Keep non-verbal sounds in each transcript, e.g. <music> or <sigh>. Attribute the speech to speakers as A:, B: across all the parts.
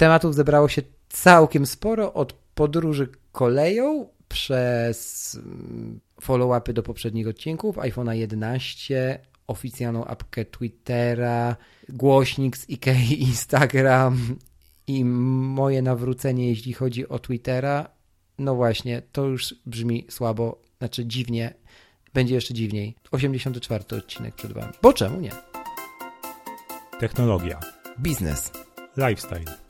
A: Tematów zebrało się całkiem sporo, od podróży koleją przez mm, follow-upy do poprzednich odcinków, iPhone'a 11, oficjalną apkę Twittera, głośnik z IKEA, Instagram i moje nawrócenie, jeśli chodzi o Twittera. No właśnie, to już brzmi słabo, znaczy dziwnie, będzie jeszcze dziwniej. 84 odcinek przed Wami. Bo czemu nie?
B: Technologia.
A: Biznes.
B: Lifestyle.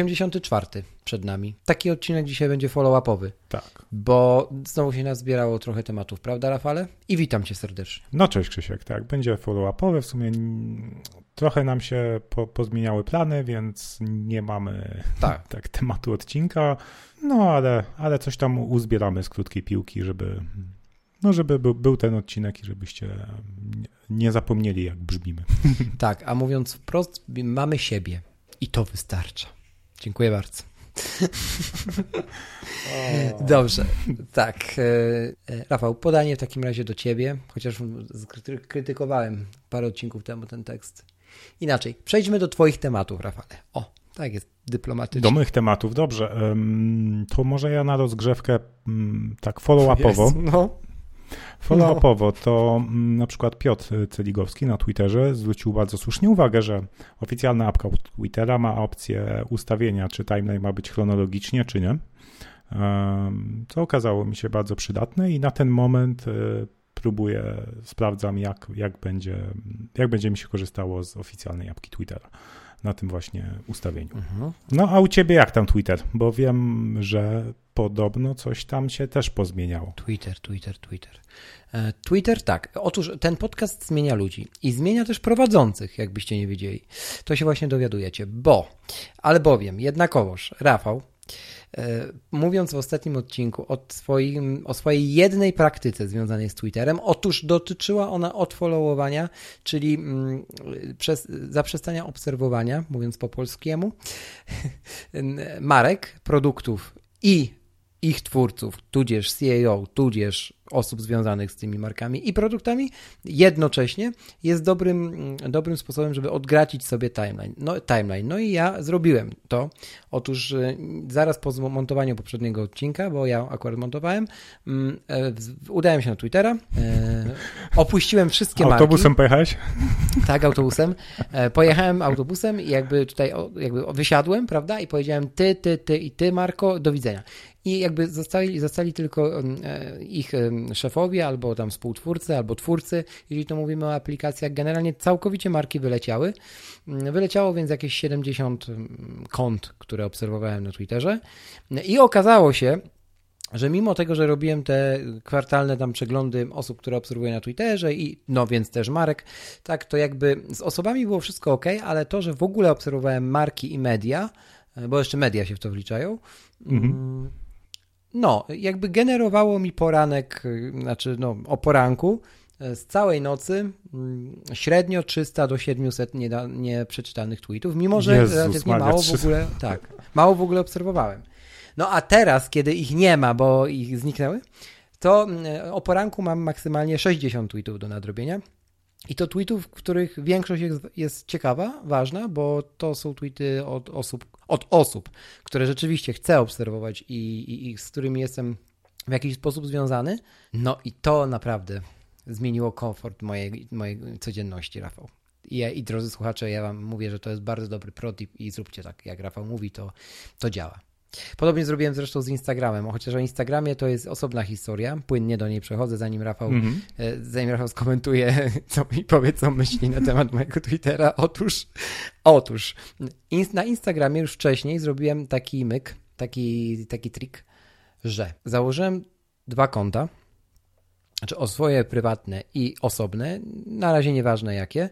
A: Osiemdziesiąty czwarty przed nami. Taki odcinek dzisiaj będzie follow-upowy,
B: Tak.
A: bo znowu się nazbierało trochę tematów, prawda Rafale? I witam Cię serdecznie.
B: No cześć Krzysiek, tak. Będzie follow-upowe. W sumie trochę nam się po, pozmieniały plany, więc nie mamy <laughs>
A: Tak.
B: tak tematu odcinka. No ale, ale coś tam uzbieramy z krótkiej piłki, żeby, no, żeby był, był ten odcinek i żebyście nie, nie zapomnieli, jak brzmimy. <laughs>
A: Tak, a mówiąc wprost, mamy siebie i to wystarcza. Dziękuję bardzo. <laughs> Dobrze, tak. e, e, Rafał, podanie w takim razie do ciebie, chociaż krytykowałem parę odcinków temu ten tekst. Inaczej, przejdźmy do twoich tematów, Rafale. O, tak jest dyplomatycznie.
B: Do mych tematów, dobrze. To może ja na rozgrzewkę mm, tak follow-upowo.
A: No,
B: Follow-upowo to mm, na przykład Piotr Celigowski na Twitterze zwrócił bardzo słusznie uwagę, że oficjalna apka Twittera ma opcję ustawienia, czy timeline ma być chronologicznie, czy nie. Co okazało mi się bardzo przydatne i na ten moment e, próbuję, sprawdzam jak, jak, będzie, jak będzie mi się korzystało z oficjalnej apki Twittera na tym właśnie ustawieniu.
A: mhm.
B: No a u ciebie jak tam Twitter? Bo wiem, że podobno coś tam się też pozmieniało.
A: Twitter, Twitter, Twitter. E, Twitter, tak. Otóż ten podcast zmienia ludzi i zmienia też prowadzących, jakbyście nie wiedzieli. To się właśnie dowiadujecie, bo, albowiem, jednakowoż, Rafał, mówiąc w ostatnim odcinku o, o swojej jednej praktyce związanej z Twitterem, otóż dotyczyła ona odfollowowania, czyli mm, przez, zaprzestania obserwowania, mówiąc po polskiemu, <laughs> marek, produktów i ich twórców, tudzież CEO, tudzież osób związanych z tymi markami i produktami, jednocześnie jest dobrym, dobrym sposobem, żeby odgracić sobie timeline. No, timeline. no i ja zrobiłem to. Otóż y, zaraz po zmontowaniu poprzedniego odcinka, bo ja akurat montowałem, mm, e, udałem się na Twittera, e, opuściłem wszystkie marki.
B: Autobusem pojechałeś?
A: Tak, autobusem. E, Pojechałem autobusem i jakby tutaj jakby wysiadłem, prawda? I powiedziałem ty, ty, ty i ty, Marko, do widzenia. I jakby zostali, zostali tylko e, ich szefowie, albo tam współtwórcy, albo twórcy, jeżeli to mówimy o aplikacjach. Generalnie całkowicie marki wyleciały. Mm, Wyleciało więc jakieś 70 mm, kont, które obserwowałem na Twitterze. I okazało się, że mimo tego, że robiłem te kwartalne tam przeglądy osób, które obserwuję na Twitterze i no więc też marek, tak to jakby z osobami było wszystko ok, ale to, że w ogóle obserwowałem marki i media, bo jeszcze media się w to wliczają, mm, no jakby generowało mi poranek, y, znaczy no o poranku e, z całej nocy mm, średnio 300 do 700 nieda- nieprzeczytanych tweetów, mimo że
B: Jezus
A: relatywnie
B: Maria,
A: mało w
B: 300.
A: ogóle, tak, mało w ogóle obserwowałem. No a teraz, kiedy ich nie ma, bo ich zniknęły, to mm, o poranku mam maksymalnie 60 tweetów do nadrobienia. I to tweetów, których większość jest, jest ciekawa, ważna, bo to są tweety od osób, od osób, które rzeczywiście chcę obserwować i, i, i z którymi jestem w jakiś sposób związany. No i to naprawdę zmieniło komfort mojej, mojej codzienności, Rafał. I, I drodzy słuchacze, ja wam mówię, że to jest bardzo dobry protip i zróbcie tak, jak Rafał mówi, to, to działa. Podobnie zrobiłem zresztą z Instagramem, chociaż o Instagramie to jest osobna historia. Płynnie do niej przechodzę, zanim Rafał,
B: Mhm.
A: e, zanim Rafał skomentuje <laughs> co, i powie, co myśli na temat mojego Twittera. Otóż, otóż na Instagramie już wcześniej zrobiłem taki myk, taki, taki trik, że założyłem dwa konta znaczy o swoje prywatne i osobne, na razie nieważne jakie.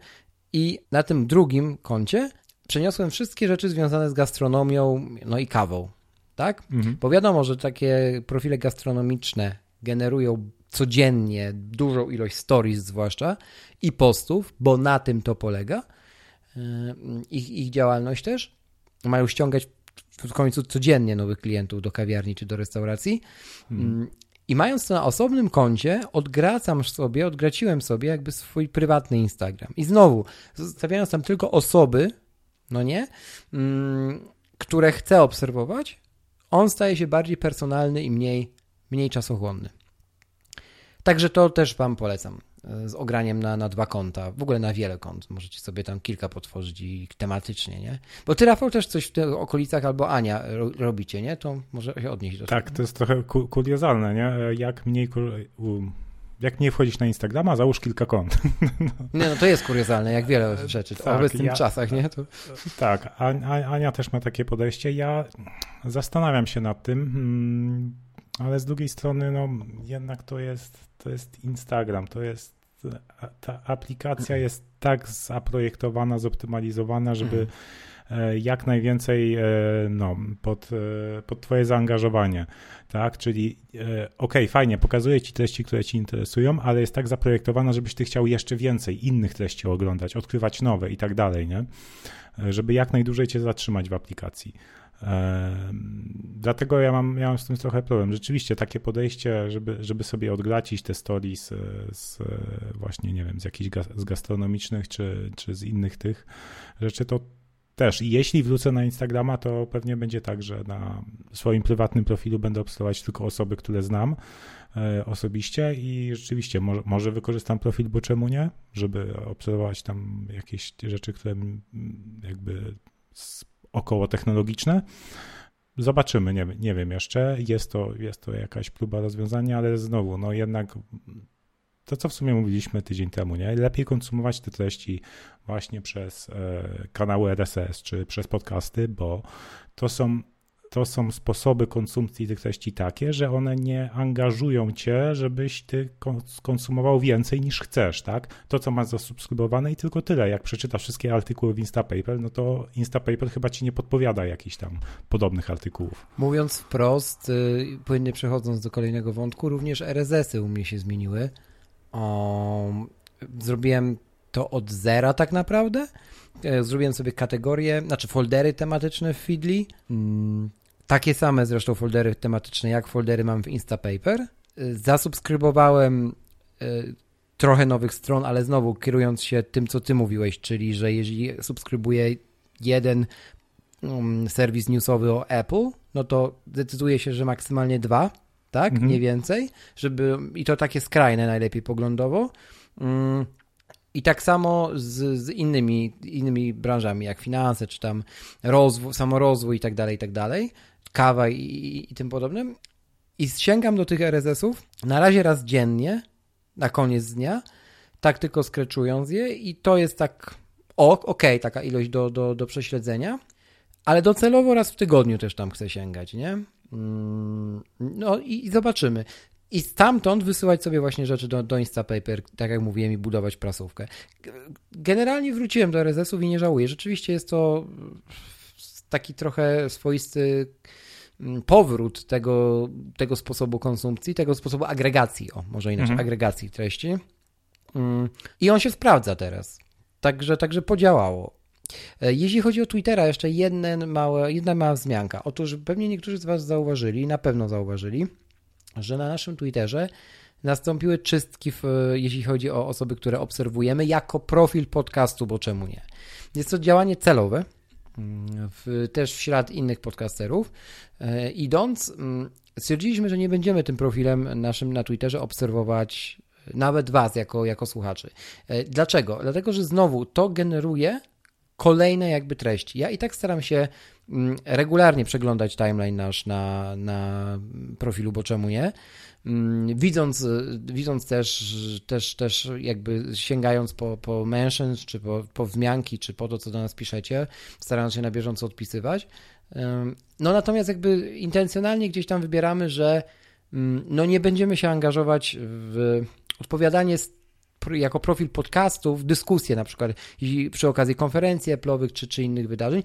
A: I na tym drugim koncie przeniosłem wszystkie rzeczy związane z gastronomią, no i kawą, tak? Mhm. Bo wiadomo, że takie profile gastronomiczne generują codziennie dużą ilość stories zwłaszcza i postów, bo na tym to polega. Yy, ich, ich działalność też. Mają ściągać w końcu codziennie nowych klientów do kawiarni czy do restauracji. Hmm. I mając to na osobnym koncie, odgracam sobie, odgraciłem sobie jakby swój prywatny Instagram. I znowu, zostawiając tam tylko osoby, no nie, mm, które chcę obserwować, on staje się bardziej personalny i mniej, mniej czasochłonny. Także to też Wam polecam z ograniem na, na dwa konta, w ogóle na wiele kont. Możecie sobie tam kilka potworzyć i tematycznie, nie? Bo ty, Rafał, też coś w tych okolicach albo Ania robicie, nie? To może się odnieść do
B: tak, tego. Tak, to jest trochę kuriozalne, nie? Jak mniej... Jak nie wchodzić na Instagrama, załóż kilka kont. <laughs>
A: Nie, no to jest kuriozalne, jak wiele rzeczy w tak, obecnych ja, czasach, nie? To... <laughs>
B: Tak, Ania też ma takie podejście. Ja zastanawiam się nad tym, hmm, ale z drugiej strony, no jednak to jest, to jest Instagram, to jest ta aplikacja jest tak zaprojektowana, zoptymalizowana, żeby mhm. jak najwięcej e, no, pod, e, pod twoje zaangażowanie, tak, czyli ok, fajnie, pokazuje ci treści, które ci interesują, ale jest tak zaprojektowana, żebyś ty chciał jeszcze więcej innych treści oglądać, odkrywać nowe i tak dalej, nie, żeby jak najdłużej cię zatrzymać w aplikacji. Dlatego ja mam, ja mam z tym trochę problem. Rzeczywiście takie podejście, żeby, żeby sobie odgracić te stories z, właśnie, nie wiem, z jakichś z gastronomicznych czy, czy z innych tych rzeczy, to też. I jeśli wrócę na Instagrama, to pewnie będzie tak, że na swoim prywatnym profilu będę obserwować tylko osoby, które znam e, osobiście i rzeczywiście może, może wykorzystam profil, bo czemu nie, żeby obserwować tam jakieś rzeczy, które jakby około technologiczne. Zobaczymy, nie, nie wiem jeszcze. Jest to, jest to jakaś próba rozwiązania, ale znowu, no jednak to, co w sumie mówiliśmy tydzień temu, nie? Lepiej konsumować te treści właśnie przez e, kanały RSS czy przez podcasty, bo to są to są sposoby konsumpcji tych treści takie, że one nie angażują cię, żebyś ty konsumował więcej niż chcesz, tak? To, co masz zasubskrybowane i tylko tyle. Jak przeczytasz wszystkie artykuły w Instapaper, no to Instapaper chyba ci nie podpowiada jakichś tam podobnych artykułów.
A: Mówiąc wprost, y, płynnie przechodząc do kolejnego wątku, również RSS-y u mnie się zmieniły. O, zrobiłem to od zera tak naprawdę. E, zrobiłem sobie kategorie, znaczy foldery tematyczne w Feedly. Mm, takie same zresztą foldery tematyczne, jak foldery mam w Instapaper. Y, zasubskrybowałem y, trochę nowych stron, ale znowu kierując się tym, co ty mówiłeś, czyli że jeżeli subskrybuję jeden um, serwis newsowy o Apple, no to decyduję się, że maksymalnie dwa, tak, mhm. nie więcej, żeby i to takie skrajne najlepiej poglądowo. I tak samo z, z, innymi, innymi branżami, jak finanse, czy tam rozwój, samorozwój i tak dalej, i tak dalej kawa i, i tym podobnym. I sięgam do tych RSS-ów na razie raz dziennie, na koniec dnia, tak tylko skreczując je i to jest tak ok, ok, taka ilość do, do, do prześledzenia, ale docelowo raz w tygodniu też tam chcę sięgać, nie? Mm, no i, i zobaczymy. I stamtąd wysyłać sobie właśnie rzeczy do, do Instapaper, tak jak mówiłem, i budować prasówkę. Generalnie wróciłem do RSS-ów i nie żałuję. Rzeczywiście jest to taki trochę swoisty mm, powrót tego, tego sposobu konsumpcji, tego sposobu agregacji, o może inaczej, mhm. agregacji treści. Mm, I on się sprawdza teraz. Także, także podziałało. E, jeśli chodzi o Twittera, jeszcze jedna mała, jedna mała wzmianka. Otóż pewnie niektórzy z Was zauważyli, na pewno zauważyli, że na naszym Twitterze nastąpiły czystki, w, jeśli chodzi o osoby, które obserwujemy, jako profil podcastu, bo czemu nie? Jest to działanie celowe, w, też w ślad innych podcasterów. E, idąc, mm, stwierdziliśmy, że nie będziemy tym profilem naszym na Twitterze obserwować nawet Was jako, jako słuchaczy. E, dlaczego? Dlatego, że znowu to generuje kolejne jakby treści. Ja i tak staram się mm, regularnie przeglądać timeline nasz na, na profilu, bo czemu nie? Mm, widząc, widząc też, też, też jakby sięgając po, po mentions, czy po, po wzmianki, czy po to, co do nas piszecie, starając się na bieżąco odpisywać. No natomiast jakby intencjonalnie gdzieś tam wybieramy, że mm, no nie będziemy się angażować w odpowiadanie jako profil podcastu w dyskusję na przykład przy okazji konferencji Apple'owych czy, czy innych wydarzeń.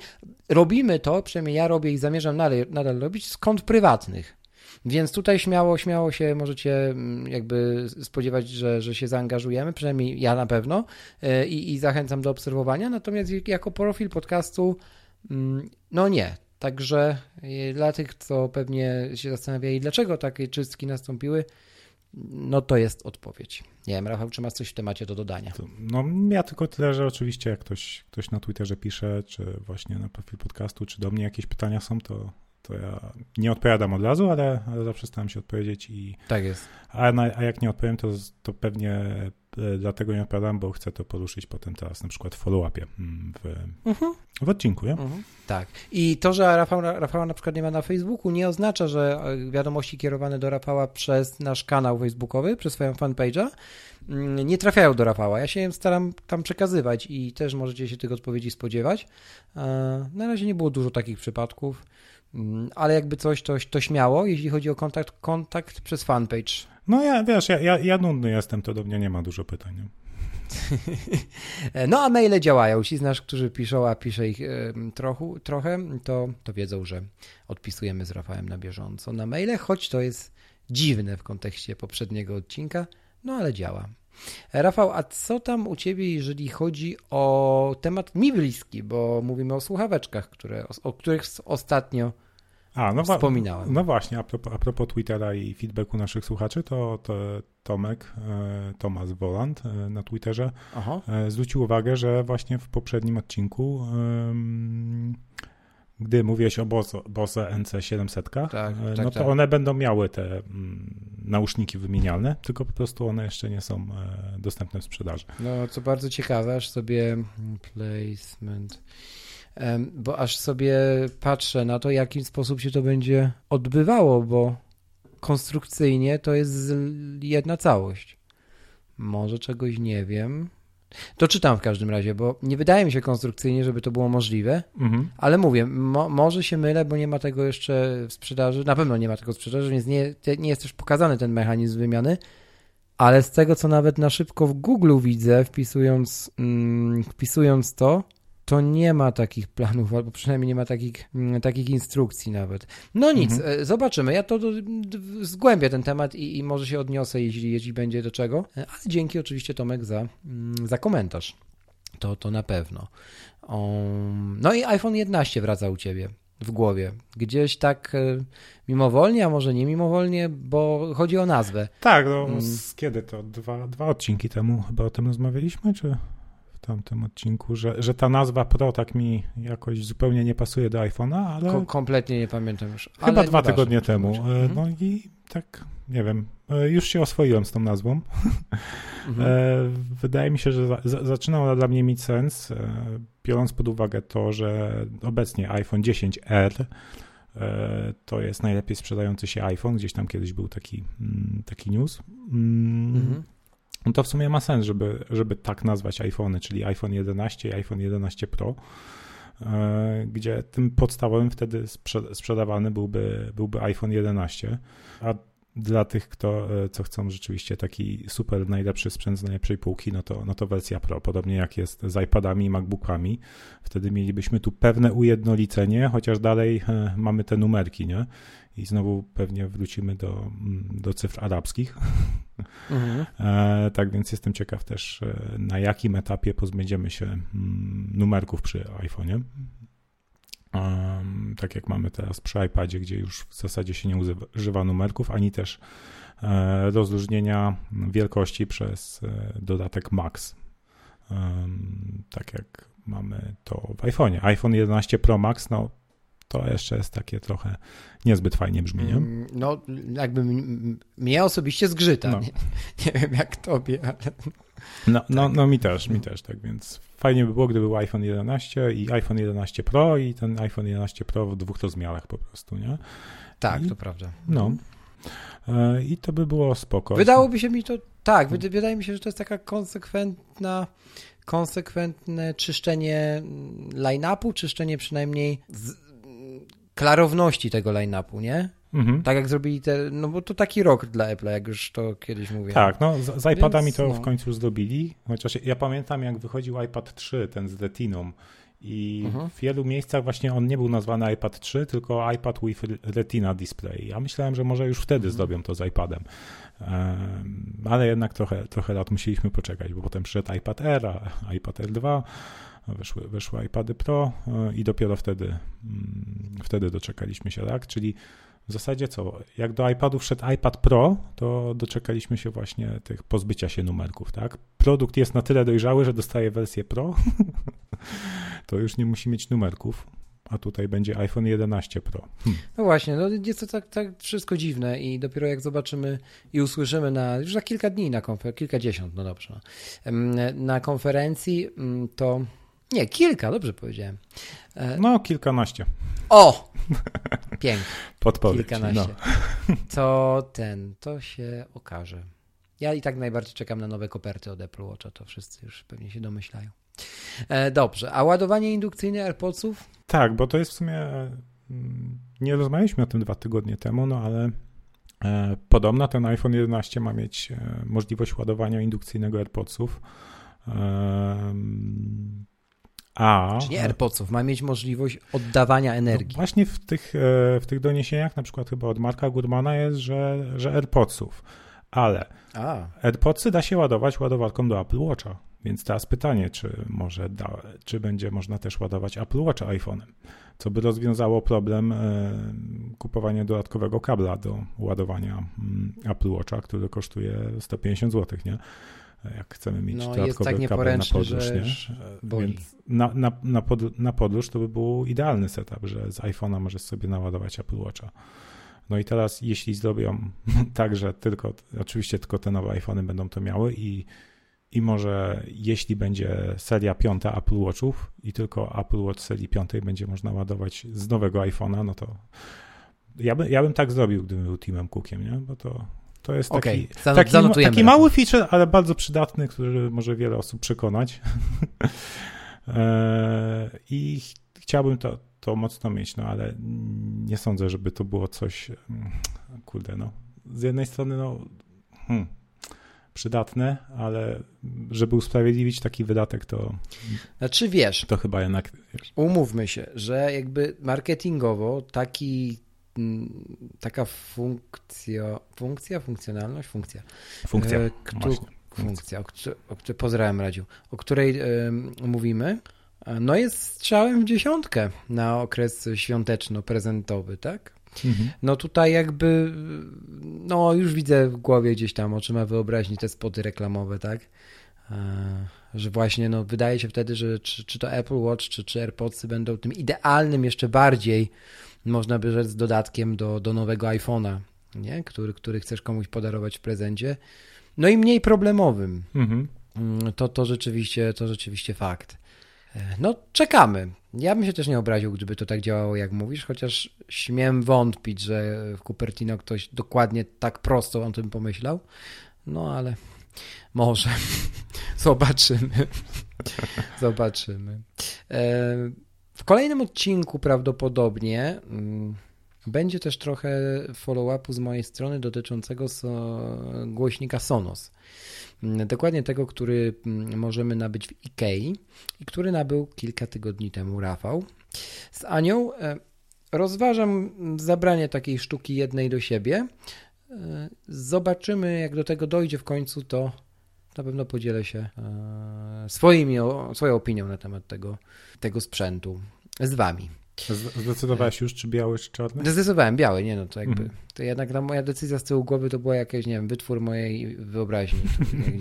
A: Robimy to, przynajmniej ja robię i zamierzam nadal, nadal robić, z prywatnych. Więc tutaj śmiało, śmiało się możecie mm, jakby spodziewać, że, że się zaangażujemy, przynajmniej ja na pewno e, i, i zachęcam do obserwowania. Natomiast jako profil podcastu, mm, no nie. Także e, dla tych, co pewnie się zastanawiali, dlaczego takie czystki nastąpiły, no to jest odpowiedź. Nie wiem, Rafał, czy masz coś w temacie do dodania?
B: No ja tylko tyle, że oczywiście jak ktoś, ktoś na Twitterze pisze, czy właśnie na profil podcastu, czy do mnie jakieś pytania są, to, to ja nie odpowiadam od razu, ale, ale zawsze staram się odpowiedzieć i...
A: Tak jest.
B: A, na, a jak nie odpowiem, to, to pewnie e, dlatego nie odpowiadam, bo chcę to poruszyć potem teraz na przykład w follow-upie mm, w, uh-huh. w odcinku, nie? Uh-huh.
A: Tak. I to, że Rafał, Rafała na przykład nie ma na Facebooku, nie oznacza, że e, wiadomości kierowane do Rafała przez nasz kanał facebookowy, przez swoją fanpage'a, mm, nie trafiają do Rafała. Ja się staram tam przekazywać i też możecie się tych odpowiedzi spodziewać. E, na razie nie było dużo takich przypadków. Mm, ale jakby coś, to, to śmiało, jeśli chodzi o kontakt, kontakt przez fanpage.
B: No ja, wiesz, ja, ja, ja nudny jestem, to do mnie nie ma dużo pytań. <laughs>
A: no a maile działają. Ci z nas, którzy piszą, a pisze ich trochę, trochę to, to wiedzą, że odpisujemy z Rafałem na bieżąco na maile, choć to jest dziwne w kontekście poprzedniego odcinka, no ale działa. Rafał, a co tam u Ciebie, jeżeli chodzi o temat mi bliski, bo mówimy o słuchaweczkach, które, o których ostatnio a, no wspominałem.
B: No właśnie, a propos, a propos, Twittera i feedbacku naszych słuchaczy, to, to Tomek, e, Tomasz Woland e, na Twitterze Aha. E, zwrócił uwagę, że właśnie w poprzednim odcinku gdy mówiłeś o Bose, NC700, tak, tak, no to tak. one będą miały te mm, nauszniki wymienialne, tylko po prostu one jeszcze nie są dostępne w sprzedaży.
A: No, co bardzo ciekawe, aż sobie placement bo aż sobie patrzę na to, w jaki sposób się to będzie odbywało, bo konstrukcyjnie to jest jedna całość. Może czegoś nie wiem. To czytam w każdym razie, bo nie wydaje mi się konstrukcyjnie, żeby to było możliwe, mhm. ale mówię, mo może się mylę, bo nie ma tego jeszcze w sprzedaży, na pewno nie ma tego w sprzedaży, więc nie, nie jest też pokazany ten mechanizm wymiany, ale z tego, co nawet na szybko w Google widzę, wpisując, mm, wpisując to, to nie ma takich planów, albo przynajmniej nie ma takich, mm, takich instrukcji nawet. No nic, mhm. E, zobaczymy. Ja to zgłębię ten temat i, i, może się odniosę, jeśli, jeśli będzie do czego. E, ale dzięki oczywiście Tomek za, mm, za komentarz. To, to na pewno. Um, no i iPhone 11 wraca u ciebie w głowie. Gdzieś tak e, mimowolnie, a może nie mimowolnie, bo chodzi o nazwę.
B: Tak, no, um, kiedy to? Dwa, dwa odcinki temu chyba o tym rozmawialiśmy, czy tamtym odcinku, że, że ta nazwa Pro tak mi jakoś zupełnie nie pasuje do iPhone'a, ale... Ko
A: kompletnie nie pamiętam już.
B: Chyba dwa tygodnie temu. E, mhm. No i tak, nie wiem, e, już się oswoiłem z tą nazwą. <laughs> Mhm. E, wydaje mi się, że za, zaczyna ona dla mnie mieć sens, biorąc pod uwagę to, że obecnie iPhone 10R to jest najlepiej sprzedający się iPhone. Gdzieś tam kiedyś był taki, mm, taki news. Mm, mhm no to w sumie ma sens, żeby, żeby tak nazwać iPhony, czyli iPhone 11 i iPhone 11 Pro, e, gdzie tym podstawowym wtedy sprzedawany byłby, byłby iPhone 11, a dla tych, kto, e, co chcą rzeczywiście taki super najlepszy sprzęt z najlepszej półki, no to, no to wersja Pro, podobnie jak jest z iPadami i MacBookami. Wtedy mielibyśmy tu pewne ujednolicenie, chociaż dalej e, mamy te numerki, nie? I znowu pewnie wrócimy do, mm, do cyfr arabskich. Mhm. E, tak więc jestem ciekaw też, e, na jakim etapie pozbędziemy się mm, numerków przy iPhone'ie. Tak jak mamy teraz przy iPadzie, gdzie już w zasadzie się nie używa numerków, ani też e, rozróżnienia wielkości przez dodatek Max. tak jak mamy to w iPhone'ie. iPhone 11 Pro Max, no to jeszcze jest takie trochę niezbyt fajnie brzmi, nie? Mm,
A: no, jakby mnie osobiście zgrzyta. No. Nie, <laughs> nie, wiem jak tobie, ale...
B: No, no, tak. no mi też, mi też, tak więc fajnie by było, gdyby był iPhone 11 i iPhone 11 Pro i ten iPhone 11 Pro w dwóch rozmiarach po prostu, nie?
A: Tak, I, to prawda.
B: No. E, I to by było spoko.
A: Wydałoby się mi to, tak, wydaje mi się, że to jest taka konsekwentna konsekwentne czyszczenie line-upu, czyszczenie przynajmniej klarowności tego line-upu, nie? Mhm. Tak jak zrobili te, no bo to taki rok dla Apple, jak już to kiedyś mówiłem.
B: Tak, no z, z iPadami Więc, to no. w końcu zrobili, chociaż ja pamiętam jak wychodził iPad 3, ten z Retiną i mhm. w wielu miejscach właśnie on nie był nazwany iPad 3, tylko iPad with Retina Display. Ja myślałem, że może już wtedy mhm. zrobią to z iPadem. ale jednak trochę, trochę lat musieliśmy poczekać, bo potem przyszedł iPad Air, iPad R2, wyszły, wyszły iPady Pro e, i dopiero wtedy, mm, wtedy doczekaliśmy się, tak? Czyli w zasadzie co, jak do iPadu wszedł iPad Pro, to doczekaliśmy się właśnie tych pozbycia się numerków, tak? Produkt jest na tyle dojrzały, że dostaje wersję Pro, <laughs> to już nie musi mieć numerków, a tutaj będzie iPhone 11 Pro.
A: Hmm. No właśnie, no jest to tak, tak wszystko dziwne i dopiero jak zobaczymy i usłyszymy na, już za kilka dni na konferencji, kilkadziesiąt, no dobrze, na konferencji mm, to, nie, kilka, dobrze powiedziałem.
B: E, no, kilkanaście.
A: O! <laughs> Pięknie.
B: Podpowiedź.
A: Kilkanaście. No. To ten, to się okaże. Ja i tak najbardziej czekam na nowe koperty od Apple Watcha, to wszyscy już pewnie się domyślają. E, dobrze, a ładowanie indukcyjne AirPodsów?
B: Tak, bo to jest w sumie, mm, nie rozmawialiśmy o tym dwa tygodnie temu, no ale e, podobno ten iPhone 11 ma mieć e, możliwość ładowania indukcyjnego AirPodsów.
A: A, Czyli AirPodsów ma mieć możliwość oddawania energii. No
B: właśnie w tych, w tych doniesieniach, na przykład chyba od Marka Gurmana jest, że, że AirPodsów, ale A. AirPodsy da się ładować ładowarką do Apple Watcha. Więc teraz pytanie, czy może da, czy będzie można też ładować Apple Watch iPhone'em, co by rozwiązało problem e, kupowania dodatkowego kabla do ładowania mm, Apple Watcha, który kosztuje 150 zł, nie? Jak chcemy mieć no, dodatkowy tak kabel na podróż, nie? Więc na, na, na, pod, na podróż to by był idealny setup, że z iPhone'a możesz sobie naładować Apple Watcha. No i teraz, jeśli zrobią <laughs> tak, że tylko, oczywiście tylko te nowe iPhony będą to miały i i może jeśli będzie seria piąta Apple Watchów i tylko Apple Watch serii piątej będzie można ładować z nowego iPhone'a, no to ja, by, ja bym tak zrobił, gdybym był Teamem Cookiem, nie? Bo to, to jest taki, okay. taki, taki mały feature, ale bardzo przydatny, który może wiele osób przekonać. <laughs> E, I chciałbym to, to mocno mieć, no ale nie sądzę, żeby to było coś, mm, kurde, no. Z jednej strony, no, hmm, przydatne, ale żeby usprawiedliwić taki wydatek, to.
A: Znaczy wiesz.
B: To chyba jednak. Wiesz.
A: Umówmy się, że jakby marketingowo taki taka funkcja, funkcja, funkcjonalność, funkcja.
B: Funkcja. E, kto,
A: funkcja, o, o, o, pozdrawiam Radziu, o której y, mówimy, no jest strzałem w dziesiątkę na okres świąteczno-prezentowy, tak? Mhm. No tutaj jakby, no już widzę w głowie gdzieś tam oczyma wyobraźni te spoty reklamowe, tak? E, że właśnie no, wydaje się wtedy, że czy, czy to Apple Watch, czy, czy AirPodsy będą tym idealnym jeszcze bardziej, można by rzec, dodatkiem do, do nowego iPhone'a, nie? Który, który chcesz komuś podarować w prezencie. No i mniej problemowym. Mhm. Mm, to, to, rzeczywiście, to rzeczywiście fakt. No, czekamy. Ja bym się też nie obraził, gdyby to tak działało, jak mówisz, chociaż śmiem wątpić, że w Cupertino ktoś dokładnie tak prosto o tym pomyślał. No, ale może. <laughs> Zobaczymy. <laughs> Zobaczymy. E, w kolejnym odcinku prawdopodobnie mm, będzie też trochę follow-upu z mojej strony dotyczącego głośnika Sonos. Mm, dokładnie tego, który mm, możemy nabyć w Ikei i który nabył kilka tygodni temu Rafał. Z Anią e, rozważam zabranie takiej sztuki jednej do siebie. E, zobaczymy, jak do tego dojdzie w końcu, to na pewno podzielę się e, swoimi, swoją opinią na temat tego, tego sprzętu z Wami.
B: Zdecydowałeś już, czy biały, czy czarny?
A: Zdecydowałem biały, nie no, to jakby, mm. to jednak ta moja decyzja z tyłu głowy to była jakaś, nie wiem, wytwór mojej wyobraźni.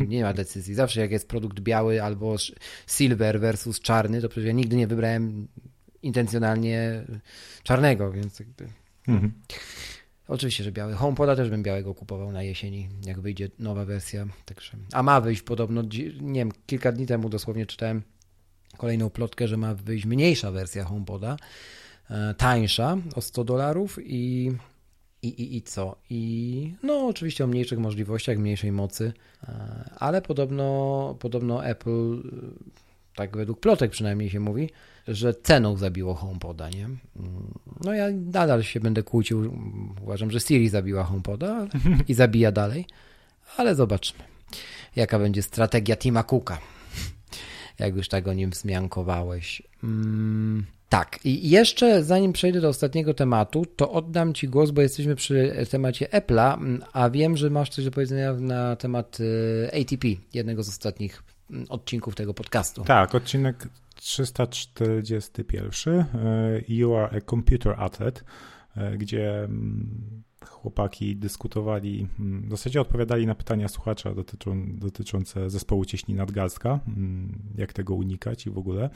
A: nie ma decyzji. Zawsze jak jest produkt biały albo silver versus czarny, to przecież ja nigdy nie wybrałem intencjonalnie czarnego, więc jakby... Mm. Oczywiście, że biały. HomePoda też bym białego kupował na jesieni, jak wyjdzie nowa wersja. Także, a ma wyjść podobno, nie wiem, kilka dni temu dosłownie czytałem kolejną plotkę, że ma wyjść mniejsza wersja HomePoda, e, tańsza o 100 dolarów i, i, i, i co? I no oczywiście o mniejszych możliwościach, mniejszej mocy, e, ale podobno, podobno Apple, tak według plotek przynajmniej się mówi, że ceną zabiło HomePoda, nie? No ja nadal się będę kłócił, uważam, że Siri zabiła HomePoda <laughs> i zabija dalej, ale zobaczmy, jaka będzie strategia Tima Cooka, jak już tak o nim wzmiankowałeś. Mm, tak, i jeszcze zanim przejdę do ostatniego tematu, to oddam Ci głos, bo jesteśmy przy temacie Apple'a, a wiem, że masz coś do powiedzenia na temat y, ATP, jednego z ostatnich odcinków tego podcastu.
B: Tak, odcinek 341. Y, you are a computer athlete, y, gdzie mm, chłopaki dyskutowali, mm, w zasadzie odpowiadali na pytania słuchacza dotyczą, dotyczące zespołu cieśni nadgarstka, mm, jak tego unikać i w ogóle.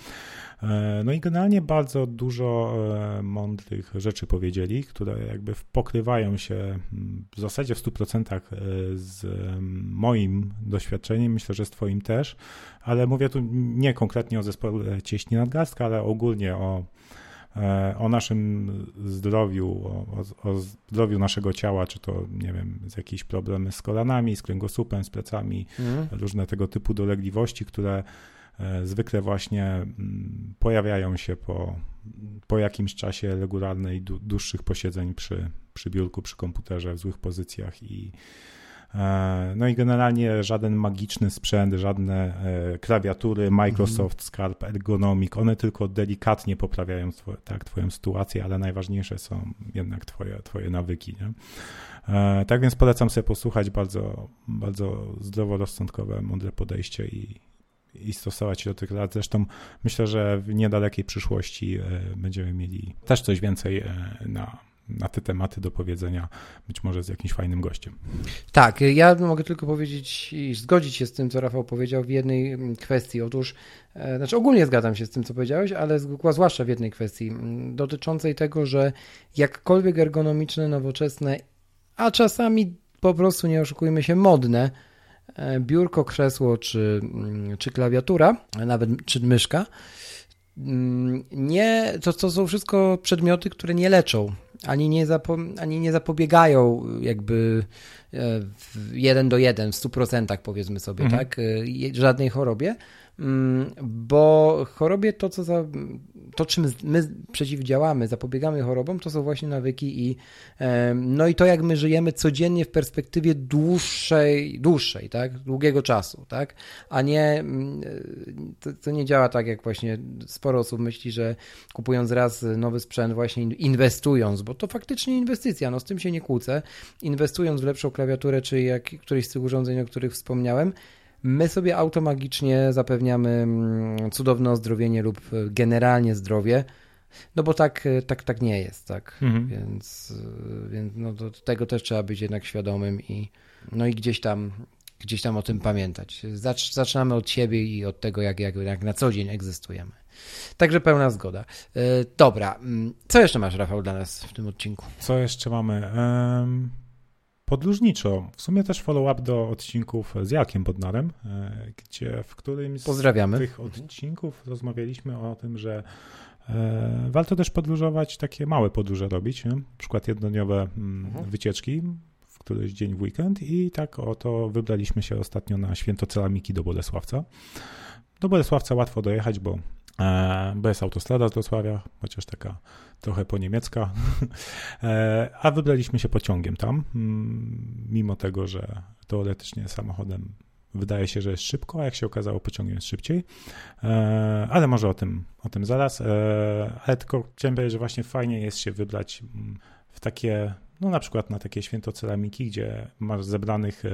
B: E, no i generalnie bardzo dużo e, mądrych rzeczy powiedzieli, które jakby pokrywają się mm, w zasadzie w 100% e, z moim doświadczeniem, myślę, że z twoim też, ale mówię tu nie konkretnie o zespole cieśni nadgarstka, ale ogólnie o o naszym zdrowiu, o, o, zdrowiu naszego ciała, czy to, nie wiem, z jakieś problemy z kolanami, z kręgosłupem, z plecami, mm. różne tego typu dolegliwości, które e, zwykle właśnie mm, pojawiają się po, po jakimś czasie regularnej, dłuższych posiedzeń przy, przy biurku, przy komputerze, w złych pozycjach i E, no i generalnie żaden magiczny sprzęt, żadne e, klawiatury, Microsoft, Scarp, Ergonomic, one tylko delikatnie poprawiają twoje, tak, twoją sytuację, ale najważniejsze są jednak twoje, twoje nawyki. Nie? E, tak więc polecam sobie posłuchać bardzo, bardzo zdroworozsądkowe, mądre podejście i, i stosować się do tych lat. Zresztą myślę, że w niedalekiej przyszłości będziemy mieli też coś więcej na na te tematy do powiedzenia, być może z jakimś fajnym gościem.
A: Tak, ja mogę tylko powiedzieć i zgodzić się z tym, co Rafał powiedział w jednej mm, kwestii. Otóż, e, znaczy ogólnie zgadzam się z tym, co powiedziałeś, ale zwłaszcza w jednej kwestii mm, dotyczącej tego, że jakkolwiek ergonomiczne, nowoczesne, a czasami po prostu nie oszukujmy się, modne, e, biurko, krzesło czy, mm, czy klawiatura, nawet czy myszka, nie, to, to są wszystko przedmioty, które nie leczą ani nie, zapo, ani nie zapobiegają jakby e, jeden do jeden, w 100% powiedzmy sobie, mhm. tak, e, żadnej chorobie, bo chorobie to, co za, to, czym my przeciwdziałamy, zapobiegamy chorobom, to są właśnie nawyki i no i to, jak my żyjemy codziennie w perspektywie dłuższej, dłuższej, tak, długiego czasu, tak, a nie, mm, to, to nie działa tak, jak właśnie sporo osób myśli, że kupując raz nowy sprzęt, właśnie inwestując, bo to faktycznie inwestycja, no z tym się nie kłócę, inwestując w lepszą klawiaturę, czy jak, któryś z tych urządzeń, o których wspomniałem, My sobie automagicznie zapewniamy mm, cudowne ozdrowienie lub e, generalnie zdrowie, no bo tak, e, tak, tak nie jest, tak? Mhm. Więc, e, więc no do tego też trzeba być jednak świadomym i no i gdzieś tam gdzieś tam o tym pamiętać. Zacz, zaczynamy od siebie i od tego, jak, jak, jak na co dzień egzystujemy. Także pełna zgoda. Dobra, mm, co jeszcze masz, Rafał, dla nas w tym odcinku?
B: Co jeszcze mamy? Um podróżniczo. W sumie też follow-up do odcinków z Jakiem Bodnarem, e, gdzie w którymś z tych odcinków rozmawialiśmy o tym, że e, warto też podróżować, takie małe podróże robić, nie? na przykład jednodniowe mm, mhm. wycieczki w któryś dzień w weekend i tak oto wybraliśmy się ostatnio na święto ceramiki do Bolesławca. Do Bolesławca łatwo dojechać, bo bo jest autostrada z Wrocławia, chociaż taka trochę po niemiecka, <laughs> e, a wybraliśmy się pociągiem tam, mm, mimo tego, że teoretycznie samochodem wydaje się, że jest szybko, a jak się okazało, pociągiem jest szybciej, e, ale może o tym, o tym zaraz, ale tylko chciałem powiedzieć, że właśnie fajnie jest się wybrać mm, w takie no na przykład na takie święto ceramiki, gdzie masz zebranych e,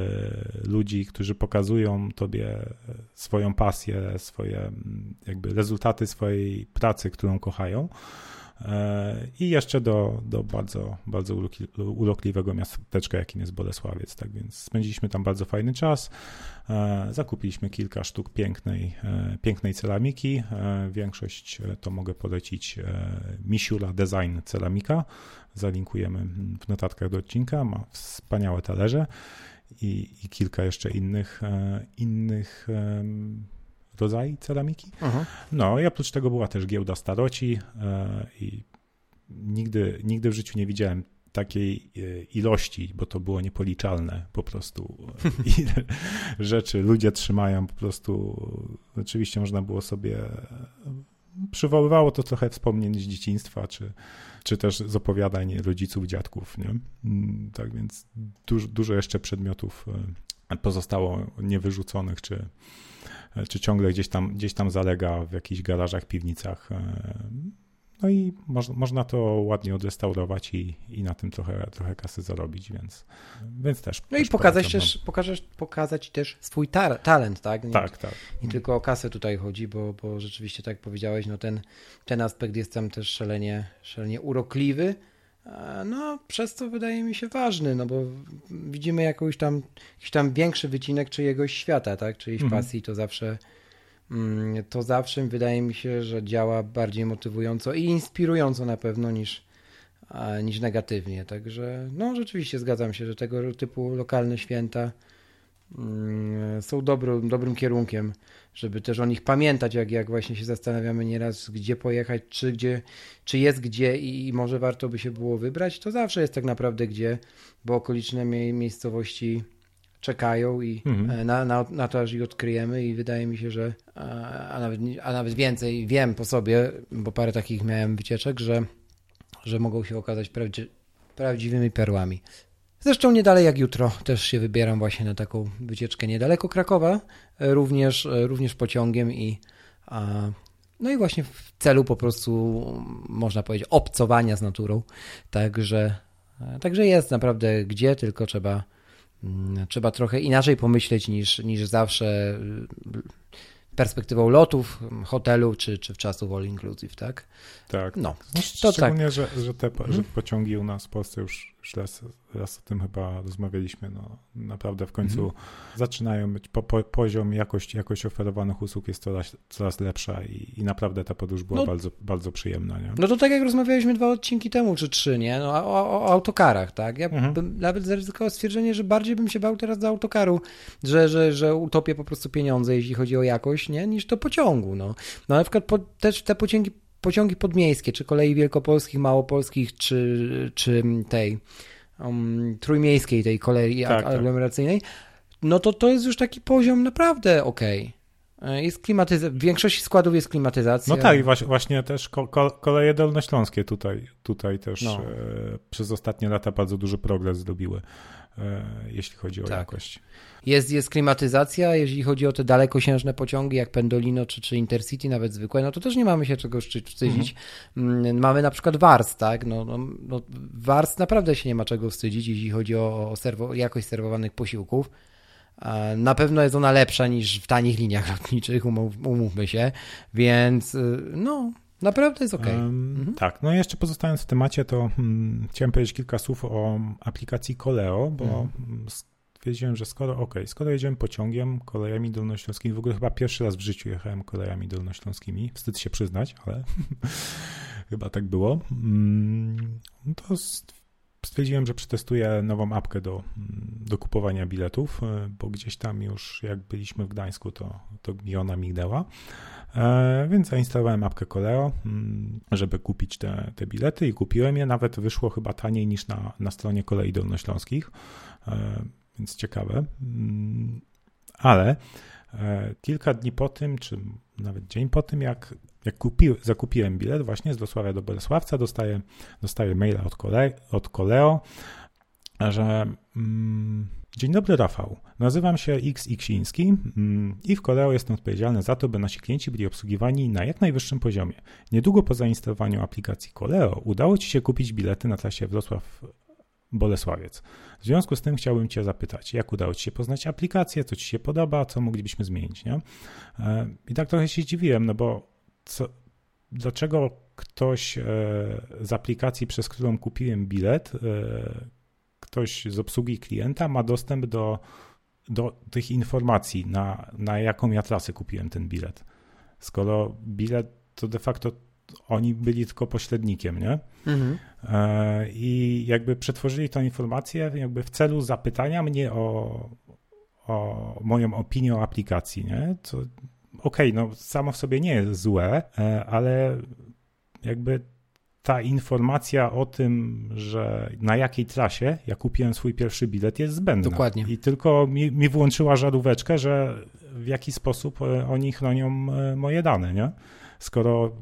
B: ludzi, którzy pokazują tobie e, swoją pasję, swoje mm, jakby rezultaty swojej pracy, którą kochają. E, I jeszcze do, do bardzo, bardzo urokliwego miasteczka, jakim jest Bolesławiec. Tak więc spędziliśmy tam bardzo fajny czas. Zakupiliśmy kilka sztuk pięknej, pięknej ceramiki. Większość to mogę polecić Misiula Design Ceramika zalinkujemy w notatkach do odcinka. Ma wspaniałe talerze i, i kilka jeszcze innych, e, innych rodzajów ceramiki. Aha. No i oprócz tego była też giełda staroci e, i nigdy, nigdy w życiu nie widziałem takiej e, ilości, bo to było niepoliczalne po prostu, <laughs> ile rzeczy ludzie trzymają po prostu. Oczywiście można było sobie przywoływało to trochę wspomnień z dzieciństwa, czy, czy też z opowiadań rodziców, dziadków, nie? Mm, tak więc dużo, dużo jeszcze przedmiotów e, pozostało niewyrzuconych, czy, czy ciągle gdzieś tam, gdzieś tam zalega w jakichś garażach, piwnicach. E, no i moż, można to ładnie odrestaurować i, i na tym trochę, trochę kasy zarobić, więc, więc też.
A: No też i pokazać też, pokazać, pokazać też swój ta talent, tak?
B: Nie, tak, tak.
A: Nie tylko o kasę tutaj chodzi, bo, bo rzeczywiście, tak jak powiedziałeś, no ten, ten aspekt jest tam też szalenie, szalenie urokliwy. No, przez to wydaje mi się ważny, no bo widzimy jakąś tam, jakiś tam większy wycinek czyjegoś świata, tak? Czyjejś mhm. pasji, to zawsze Mm, to zawsze wydaje mi się, że działa bardziej motywująco i inspirująco na pewno niż, niż negatywnie. Także no rzeczywiście zgadzam się, że tego typu lokalne święta są dobrym, dobrym kierunkiem, żeby też o nich pamiętać, jak, jak właśnie się zastanawiamy nieraz, gdzie pojechać, czy, gdzie, czy jest gdzie i może warto by się było wybrać, to zawsze jest tak naprawdę gdzie, bo okoliczne miejscowości czekają i mhm. E, na, na, na to, aż ich odkryjemy i wydaje mi się, że a nawet, a nawet więcej wiem po sobie, bo parę takich miałem wycieczek, że, że mogą się okazać prawdzi prawdziwymi perłami. Zresztą nie dalej jak jutro też się wybieram właśnie na taką wycieczkę niedaleko Krakowa, e, również, e, również pociągiem i a, no i właśnie w celu po prostu można powiedzieć obcowania z naturą. Także, także jest naprawdę gdzie, tylko trzeba Mm, trzeba trochę inaczej pomyśleć niż, niż zawsze perspektywą lotów, hotelu czy, czy w czasu all inclusive, tak?
B: Tak. No, to Szczególnie, tak. Że, że te że mhm. pociągi u nas w Polsce już już raz, raz o tym chyba rozmawialiśmy, no naprawdę w końcu mhm. zaczynają być, po, po, poziom, jakość, jakość oferowanych usług jest coraz, coraz lepsza i, i naprawdę ta podróż była no, bardzo, bardzo przyjemna. Nie?
A: No to tak jak rozmawialiśmy dwa odcinki temu, czy trzy, nie? No, o, o, o autokarach, tak? Ja mhm. bym nawet zaryzykował stwierdzenie, że bardziej bym się bał teraz do autokaru, że, że, że utopię po prostu pieniądze, jeśli chodzi o jakość, nie? Niż do pociągu, no. No na przykład po, też te pociągi pociągi podmiejskie, czy kolei wielkopolskich, małopolskich, czy, czy tej um, trójmiejskiej, tej kolei tak, tak. aglomeracyjnej, tak. no to to jest już taki poziom naprawdę okej. Okay. Jest klimatyzacja, w większości składów jest klimatyzacja.
B: No tak, i właśnie też koleje dolnośląskie tutaj, tutaj też no. e, przez ostatnie lata bardzo duży progres zrobiły, e, jeśli chodzi o tak. jakość.
A: Jest, jest klimatyzacja, jeżeli chodzi o te dalekosiężne pociągi jak Pendolino czy, czy Intercity, nawet zwykłe, no to też nie mamy się czego wstydzić. Mhm. Mamy na przykład Wars, tak? No, no, no, naprawdę się nie ma czego wstydzić, jeśli chodzi o, o serwo, jakość serwowanych posiłków. Na pewno jest ona lepsza niż w tanich liniach lotniczych, umów, umówmy się, więc y, no, Naprawdę jest ok. Um,
B: mhm. Tak, no i jeszcze pozostając w temacie, to hmm, chciałem powiedzieć kilka słów o aplikacji Koleo, bo mhm stwierdziłem, że skoro, ok, skoro jedziemy pociągiem, kolejami dolnośląskimi, w ogóle chyba pierwszy raz w życiu jechałem kolejami dolnośląskimi, wstyd się przyznać, ale <laughs> chyba tak było, mm, to stwierdziłem, że przetestuję nową apkę do, mm, do kupowania biletów, e, bo gdzieś tam już jak byliśmy w Gdańsku, to, to mi ona mignęła. E, więc zainstalowałem apkę Koleo, mm, żeby kupić te, te bilety i kupiłem je. Nawet wyszło chyba taniej niż na, na stronie kolei dolnośląskich. E, więc ciekawe. Mm, ale kilka dni po tym, czy nawet dzień po tym, jak, jak kupi, zakupiłem bilet właśnie z Wrocławia do Bolesławca, dostaję, dostaję maila od, kole, od Koleo, że mm, Dzień dobry Rafał, nazywam się X mm, i w Koleo jestem odpowiedzialny za to, by nasi klienci byli obsługiwani na jak najwyższym poziomie. Niedługo po zainstalowaniu aplikacji Koleo udało Ci się kupić bilety na trasie Wrocław Bolesławiec. W związku z tym chciałbym Cię zapytać, jak udało Ci się poznać aplikację, co Ci się podoba, co moglibyśmy zmienić, nie? E, I tak trochę się dziwiłem, no bo co, dlaczego ktoś e, z aplikacji, przez którą kupiłem bilet, e, ktoś z obsługi klienta ma dostęp do, do tych informacji, na, na jaką ja trasę kupiłem ten bilet. Skoro bilet to de facto oni byli tylko pośrednikiem, nie? Mhm. E, I jakby przetworzyli tę informację jakby w celu zapytania mnie o, o moją opinię o aplikacji, nie? Co, okej, okay, no samo w sobie nie jest złe, e, ale jakby ta informacja o tym, że na jakiej trasie ja kupiłem swój pierwszy bilet jest zbędna.
A: Dokładnie.
B: I tylko mi, mi włączyła żaróweczkę, że w jaki sposób e, oni chronią e, moje dane, nie? Skoro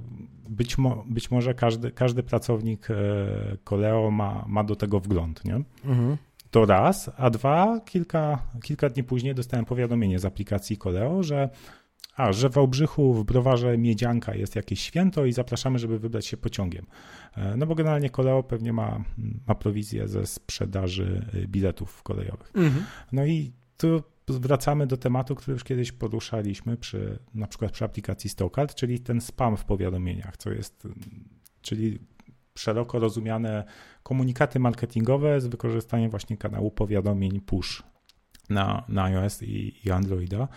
B: być, mo, być może każdy, każdy pracownik Koleo ma, ma do tego wgląd, nie? Mhm. To raz, a dwa, kilka, kilka dni później dostałem powiadomienie z aplikacji Koleo, że a, że w Wałbrzychu w browarze Miedzianka jest jakieś święto i zapraszamy, żeby wybrać się pociągiem. E, no bo generalnie Koleo pewnie ma, ma prowizję ze sprzedaży y, biletów kolejowych. Mhm. No i tu wracamy do tematu, który już kiedyś poruszaliśmy przy na przykład przy aplikacji Stokart, czyli ten spam w powiadomieniach, co jest, czyli szeroko rozumiane komunikaty marketingowe z wykorzystaniem właśnie kanału powiadomień push na, na iOS i, i Androida.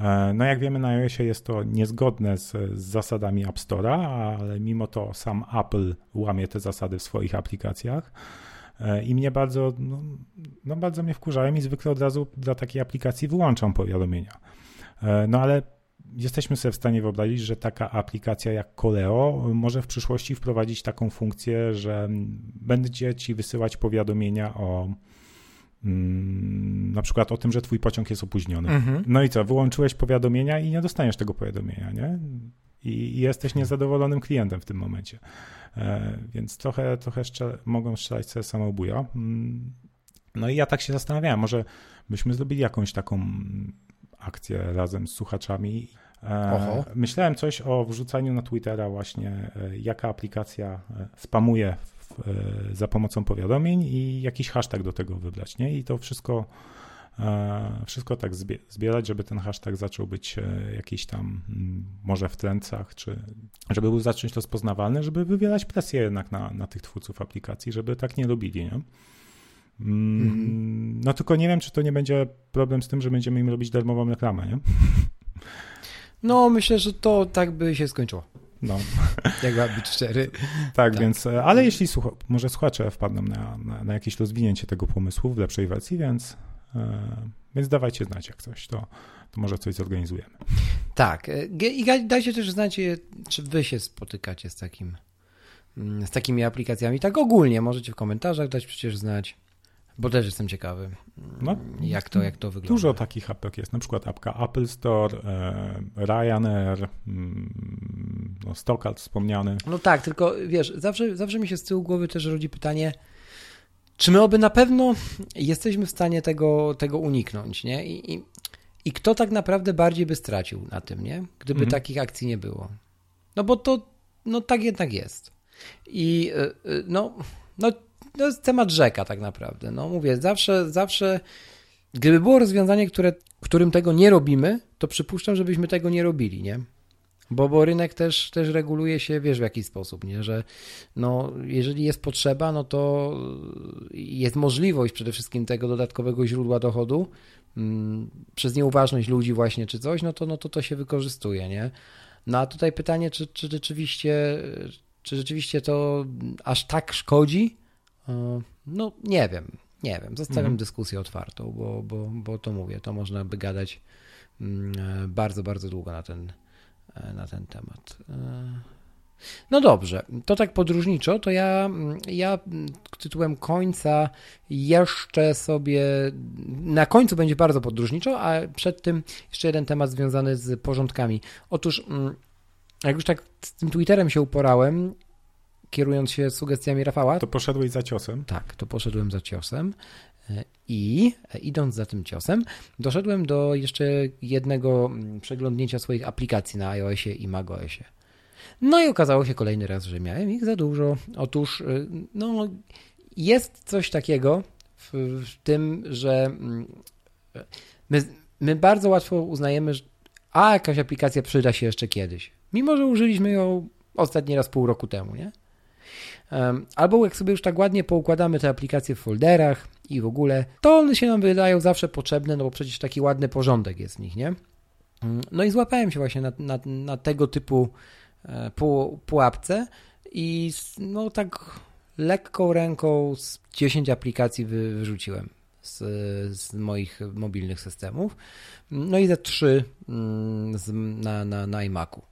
B: E, no jak wiemy na iOSie jest to niezgodne z, z, zasadami App Store'a, ale mimo to sam Apple łamie te zasady w swoich aplikacjach e, i mnie bardzo, no, no bardzo mnie wkurzają i zwykle od razu dla takiej aplikacji wyłączam powiadomienia. E, no ale jesteśmy sobie w stanie wyobrazić, że taka aplikacja jak Koleo może w przyszłości wprowadzić taką funkcję, że będzie ci wysyłać powiadomienia o na przykład o tym, że twój pociąg jest opóźniony. Mhm. No i co, wyłączyłeś powiadomienia i nie dostaniesz tego powiadomienia, nie? I, jesteś niezadowolonym klientem w tym momencie. E, więc trochę, trochę szczel, mogą strzelać sobie samobuja. Mm, no i ja tak się zastanawiałem, może byśmy zrobili jakąś taką akcję razem z słuchaczami. E, Oho. Myślałem coś o wrzucaniu na Twittera właśnie, e, jaka aplikacja spamuje w, za pomocą powiadomień i jakiś hashtag do tego wybrać, nie? I to wszystko wszystko tak zbierać, żeby ten hashtag zaczął być jakiś tam mm, może w trendcach, czy żeby był zacząć rozpoznawalny, żeby wywierać presję jednak na, na tych twórców aplikacji, żeby tak nie robili, nie? Mm, no tylko nie wiem, czy to nie będzie problem z tym, że będziemy im robić darmową reklamę, nie?
A: No, myślę, że to tak by się skończyło. No. <laughs> Jak ma być szczery.
B: Tak, tak, więc, e, ale jeśli słucha, może słuchacze wpadną na, na, na, jakieś rozwinięcie tego pomysłu w lepszej wersji, więc, e, więc dawajcie znać jak coś, to, to może coś zorganizujemy.
A: Tak. E, I dajcie też znać, czy wy się spotykacie z takim mm, z takimi aplikacjami. Tak ogólnie możecie w komentarzach dać przecież znać. Bo też jestem ciekawy, no, jak, to, jak to wygląda.
B: Dużo takich apek jest, na przykład apka Apple Store, e, Ryanair, mm, no, Stockard wspomniany.
A: No tak, tylko wiesz, zawsze, zawsze mi się z tyłu głowy też rodzi pytanie, czy my oby na pewno jesteśmy w stanie tego, tego uniknąć, nie? I, i, I kto tak naprawdę bardziej by stracił na tym, nie? Gdyby mhm. takich akcji nie było. No bo to, no tak jednak jest. I e, e, no, no to jest temat rzeka tak naprawdę. No mówię, zawsze, zawsze, gdyby było rozwiązanie, które, którym tego nie robimy, to przypuszczam, żebyśmy tego nie robili, nie? Bo, bo rynek też, też reguluje się, wiesz w jaki sposób, nie? że no, jeżeli jest potrzeba, no to jest możliwość przede wszystkim tego dodatkowego źródła dochodu mm, przez nieuważność ludzi właśnie czy coś, no to, no to to się wykorzystuje, nie? No a tutaj pytanie, czy, czy rzeczywiście czy rzeczywiście to aż tak szkodzi, no nie wiem, nie wiem. Zostawiam mhm. dyskusję otwartą, bo, bo, bo to mówię, to można by gadać mm, e, bardzo, bardzo długo na ten, e, na ten temat. No dobrze, to tak podróżniczo, to ja, mm, ja tytułem końca jeszcze sobie, na końcu będzie bardzo podróżniczo, a przed tym jeszcze jeden temat związany z porządkami. Otóż, mm, jak już tak z tym Twitterem się uporałem, kierując się sugestiami Rafała.
B: To poszedłeś za ciosem?
A: Tak, to poszedłem za ciosem. E, I e, idąc za tym ciosem, doszedłem do jeszcze jednego mm, przeglądnięcia swoich aplikacji na iOSie i macOSie. No i okazało się kolejny raz, że miałem ich za dużo. Otóż, e, no, jest coś takiego w, w tym, że mm, my, my bardzo łatwo uznajemy, że a jakaś aplikacja przyda się jeszcze kiedyś. Mimo, że użyliśmy ją ostatni raz pół roku temu, nie? Albo jak sobie już tak ładnie poukładamy te aplikacje w folderach i w ogóle, to one się nam wydają zawsze potrzebne, no bo przecież taki ładny porządek jest w nich, nie? Mm, no i złapałem się właśnie na, na, na tego typu e, pułapce i no tak lekką ręką z 10 aplikacji wyrzuciłem z, z moich mobilnych systemów. No i ze 3 mm, na, na, na iMacu.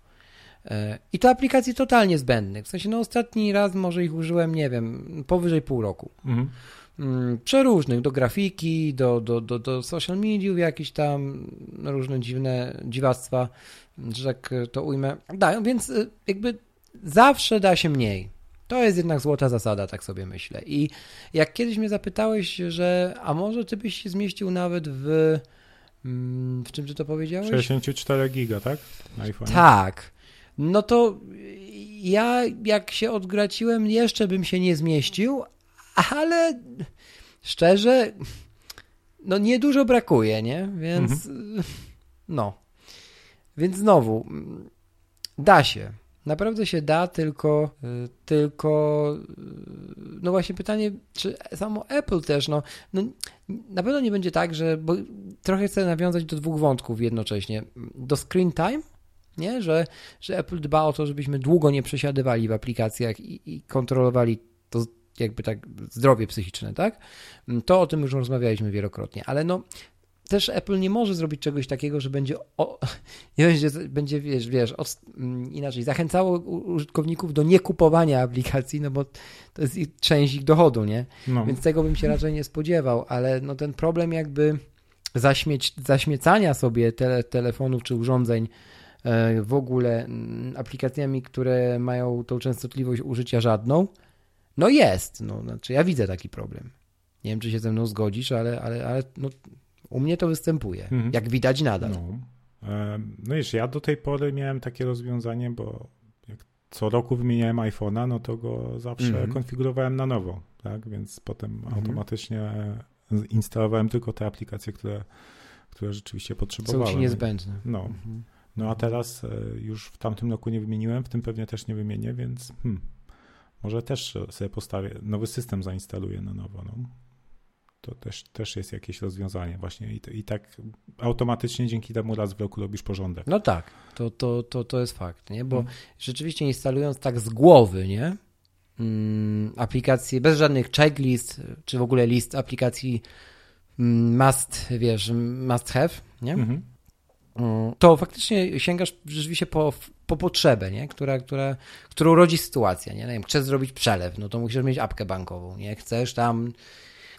A: E, I to aplikacji totalnie zbędnych. W sensie, no ostatni raz może ich użyłem, nie wiem, powyżej pół roku. Mhm. Mm, przeróżnych, do grafiki, do, do, do, do social mediów, jakieś tam różne dziwne dziwactwa, że tak to ujmę. Dają, więc y, jakby zawsze da się mniej. To jest jednak złota zasada, tak sobie myślę. I jak kiedyś mnie zapytałeś, że a może ty byś się zmieścił nawet w. Mm, w czym ty to powiedziałeś?
B: 64 giga, tak?
A: iPhone. Tak. No to ja jak się odgraciłem, jeszcze bym się nie zmieścił, ale szczerze, no niedużo brakuje, nie? Więc mhm. no. Więc znowu, da się. Naprawdę się da, tylko, tylko no właśnie pytanie, czy samo Apple też, no, no na pewno nie będzie tak, że, bo trochę chcę nawiązać do dwóch wątków jednocześnie. Do screen time, nie? Że, że Apple dba o to, żebyśmy długo nie przesiadywali w aplikacjach i, i kontrolowali to jakby tak zdrowie psychiczne, tak? To o tym już rozmawialiśmy wielokrotnie, ale no też Apple nie może zrobić czegoś takiego, że będzie, o, <laughs> będzie, będzie wiesz, wiesz mm, inaczej, zachęcało użytkowników do niekupowania aplikacji, no bo to jest ich, część ich dochodu, nie? No. Więc tego bym się raczej nie spodziewał, ale no ten problem jakby zaśmieć, zaśmiecania sobie tele, telefonów czy urządzeń w ogóle mm, aplikacjami, które mają tą częstotliwość użycia żadną, no jest, no, znaczy ja widzę taki problem. Nie wiem, czy się ze mną zgodzisz, ale, ale, ale no, u mnie to występuje, mhm. jak widać nadal.
B: No. no wiesz, ja do tej pory miałem takie rozwiązanie, bo jak co roku wymieniałem iPhone'a, no to go zawsze mhm. konfigurowałem na nowo, tak? Więc potem mhm. automatycznie instalowałem tylko te aplikacje, które, które rzeczywiście potrzebowałem.
A: Są ci niezbędne.
B: No. Mhm. No a teraz e, już w tamtym roku nie wymieniłem, w tym pewnie też nie wymienię, więc hmm, może też sobie postawię, nowy system zainstaluję na nowo. No. To też, też jest jakieś rozwiązanie właśnie I, to, i tak automatycznie dzięki temu raz w roku robisz porządek.
A: No tak, to, to, to, to jest fakt, nie? bo hmm. rzeczywiście instalując tak z głowy, nie? Hmm, aplikacje bez żadnych checklist, czy w ogóle list aplikacji mm, must, wiesz, must have, nie? Mhm. To faktycznie sięgasz rzeczywiście po, po potrzebę, nie? Która, która, którą rodzi sytuacja. Nie? nie wiem, chcesz zrobić przelew, no to musisz mieć apkę bankową. Nie? Chcesz tam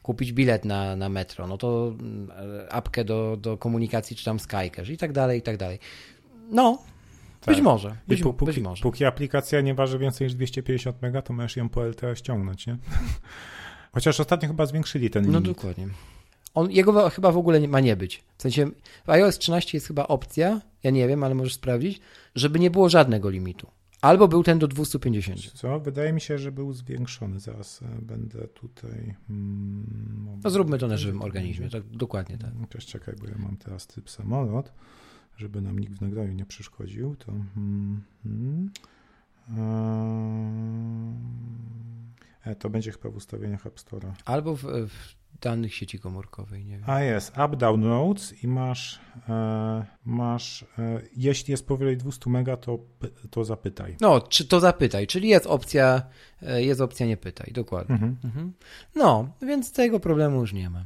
A: kupić bilet na, na metro, no to mm, apkę do, do komunikacji, czy tam Skycash i tak dalej, i tak dalej. No, tak. być może. Być, póki, być może.
B: Póki aplikacja nie waży więcej niż 250 mega, to możesz ją po LTE ściągnąć, nie? <laughs> Chociaż ostatnio chyba zwiększyli ten
A: no limit. No dokładnie. On, jego chyba w ogóle nie, ma nie być. W sensie w iOS 13 jest chyba opcja, ja nie wiem, ale możesz sprawdzić, żeby nie było żadnego limitu. Albo był ten do 250.
B: Co? Wydaje mi się, że był zwiększony. Zaraz e, będę tutaj.
A: Hmm, no zróbmy to na żywym organizmie, tak, dokładnie tak.
B: Też czekaj, bo ja mam teraz typ samolot, żeby nam nikt w nagraniu nie przeszkodził. To. Hmm, hmm, e, to będzie chyba w ustawieniach App Store'a.
A: Albo w, w danych sieci komórkowej. Nie wiem.
B: A jest, up downloads i masz, e, masz e, jeśli jest powyżej 200 mega, to, to zapytaj.
A: No, czy to zapytaj, czyli jest opcja, e, jest opcja nie pytaj, dokładnie. Mhm. Mhm. No, więc tego problemu już nie ma.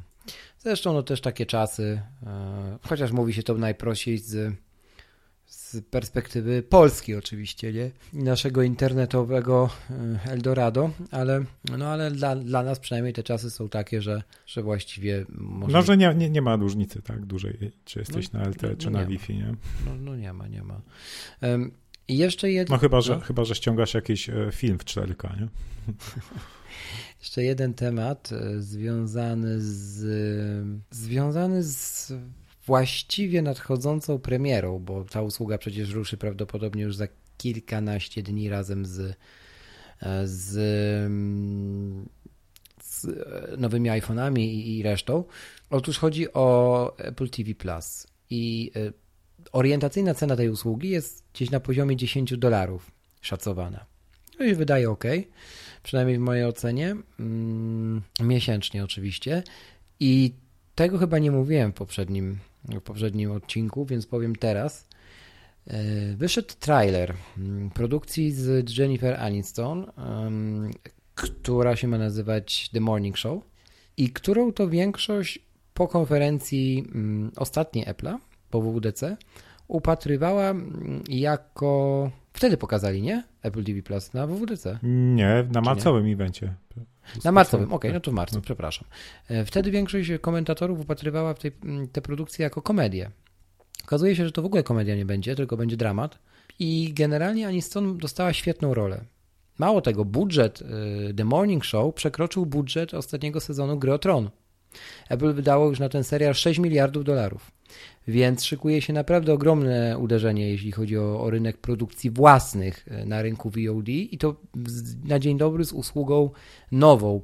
A: Zresztą no też takie czasy, e, chociaż mówi się to najprościej z z perspektywy Polski oczywiście, nie? Naszego internetowego e, Eldorado, ale, no ale dla, dla nas przynajmniej te czasy są takie, że, że właściwie
B: może... No, że nie, nie, nie ma różnicy tak dużej, czy jesteś no, na LTE, no, czy no na Wi-Fi, nie?
A: No, no nie ma, nie ma. Um, i jeszcze jedno...
B: No chyba, że, no. chyba, że ściągasz jakiś e, film w 4K, nie? <laughs>
A: Jeszcze jeden temat e, związany z związany z właściwie nadchodzącą premierą, bo ta usługa przecież ruszy prawdopodobnie już za kilkanaście dni razem z, z, z nowymi iPhone'ami i, i resztą. Otóż chodzi o Apple TV Plus i e, orientacyjna cena tej usługi jest gdzieś na poziomie 10 dolarów szacowana. To się wydaje ok, przynajmniej w mojej ocenie, mm, miesięcznie oczywiście. I tego chyba nie mówiłem w poprzednim w poprzednim odcinku, więc powiem teraz. E, wyszedł trailer mm, produkcji z Jennifer Aniston, która się ma nazywać The Morning Show i którą to większość po konferencji mm, ostatniej Apple'a, po WWDC, upatrywała mm, jako Wtedy pokazali, nie? Apple TV Plus na WWDC.
B: Nie, na marcowym evencie.
A: Na marcowym, okej, okay, no to w marcu, no. przepraszam. E, wtedy większość komentatorów upatrywała w tej, tę produkcję jako komedię. Okazuje się, że to w ogóle komedia nie będzie, tylko będzie dramat. I generalnie Aniston dostała świetną rolę. Mało tego, budżet y, The Morning Show przekroczył budżet ostatniego sezonu Gry o Tron. Apple wydało już na ten serial 6 miliardów dolarów. Więc szykuje się naprawdę ogromne uderzenie, jeśli chodzi o, o, rynek produkcji własnych y, na rynku VOD i to na dzień dobry z usługą nową,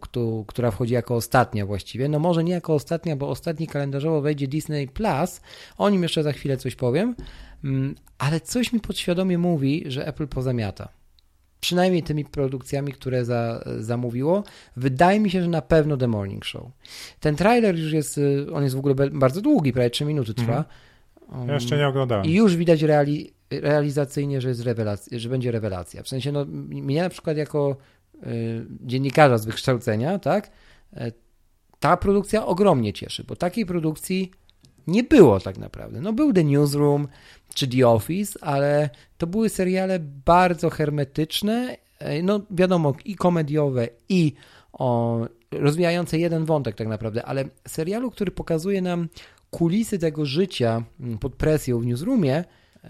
A: która wchodzi jako ostatnia właściwie. No może nie jako ostatnia, bo ostatni kalendarzowo wejdzie Disney Plus. O nim jeszcze za chwilę coś powiem, mm, ale coś mi podświadomie mówi, że Apple pozamiata przynajmniej tymi produkcjami, które za, zamówiło. Wydaje mi się, że na pewno The Morning Show. Ten trailer już jest, y, on jest w ogóle bardzo długi, prawie 3 minuty trwa.
B: Mhm. Ja jeszcze nie oglądałem.
A: I już widać reali, realizacyjnie, że, jest rewelacja, że będzie rewelacja. W sensie, no, mnie na przykład jako y, dziennikarza z wykształcenia, tak, y, ta produkcja ogromnie cieszy, bo takiej produkcji nie było tak naprawdę. No był The Newsroom czy The Office, ale to były seriale bardzo hermetyczne, e, no wiadomo, i komediowe, i o, rozwijające jeden wątek tak naprawdę, ale serialu, który pokazuje nam kulisy tego życia mm, pod presją w Newsroomie,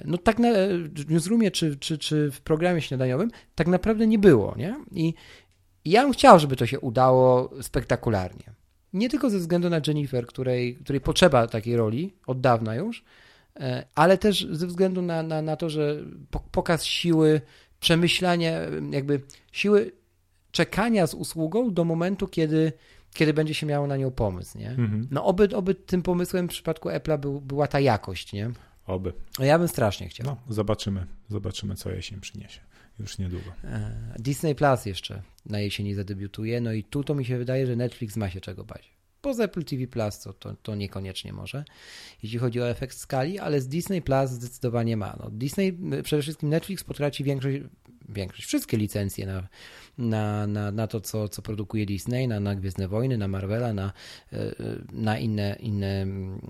A: no tak na, w Newsroomie czy, czy, czy w programie śniadaniowym tak naprawdę nie było, nie? I ja bym chciał, żeby to się udało spektakularnie. Nie tylko ze względu na Jennifer, której, której potrzeba takiej roli od dawna już, e, ale też ze względu na, na, na to, że pokaz siły, przemyślania, jakby siły czekania z usługą do momentu, kiedy, kiedy będzie się miało na nią pomysł, nie? Mhm. No oby, oby tym pomysłem w przypadku Apple'a był, była ta jakość, nie?
B: Oby.
A: Ja bym strasznie chciał.
B: No, zobaczymy, zobaczymy, co jesień przyniesie. Już niedługo.
A: E, Disney Plus jeszcze na jesieni zadebiutuje, no i tu to mi się wydaje, że Netflix ma się czego bać. Poza Apple TV Plus to, to, to niekoniecznie może, jeśli chodzi o efekt skali, ale z Disney Plus zdecydowanie ma. No, Disney, przede wszystkim Netflix potraci większość, większość wszystkie licencje na, na, na, na to, co, co produkuje Disney, na, na Gwiezdne Wojny, na Marvela, na, e, na inne, inne mm,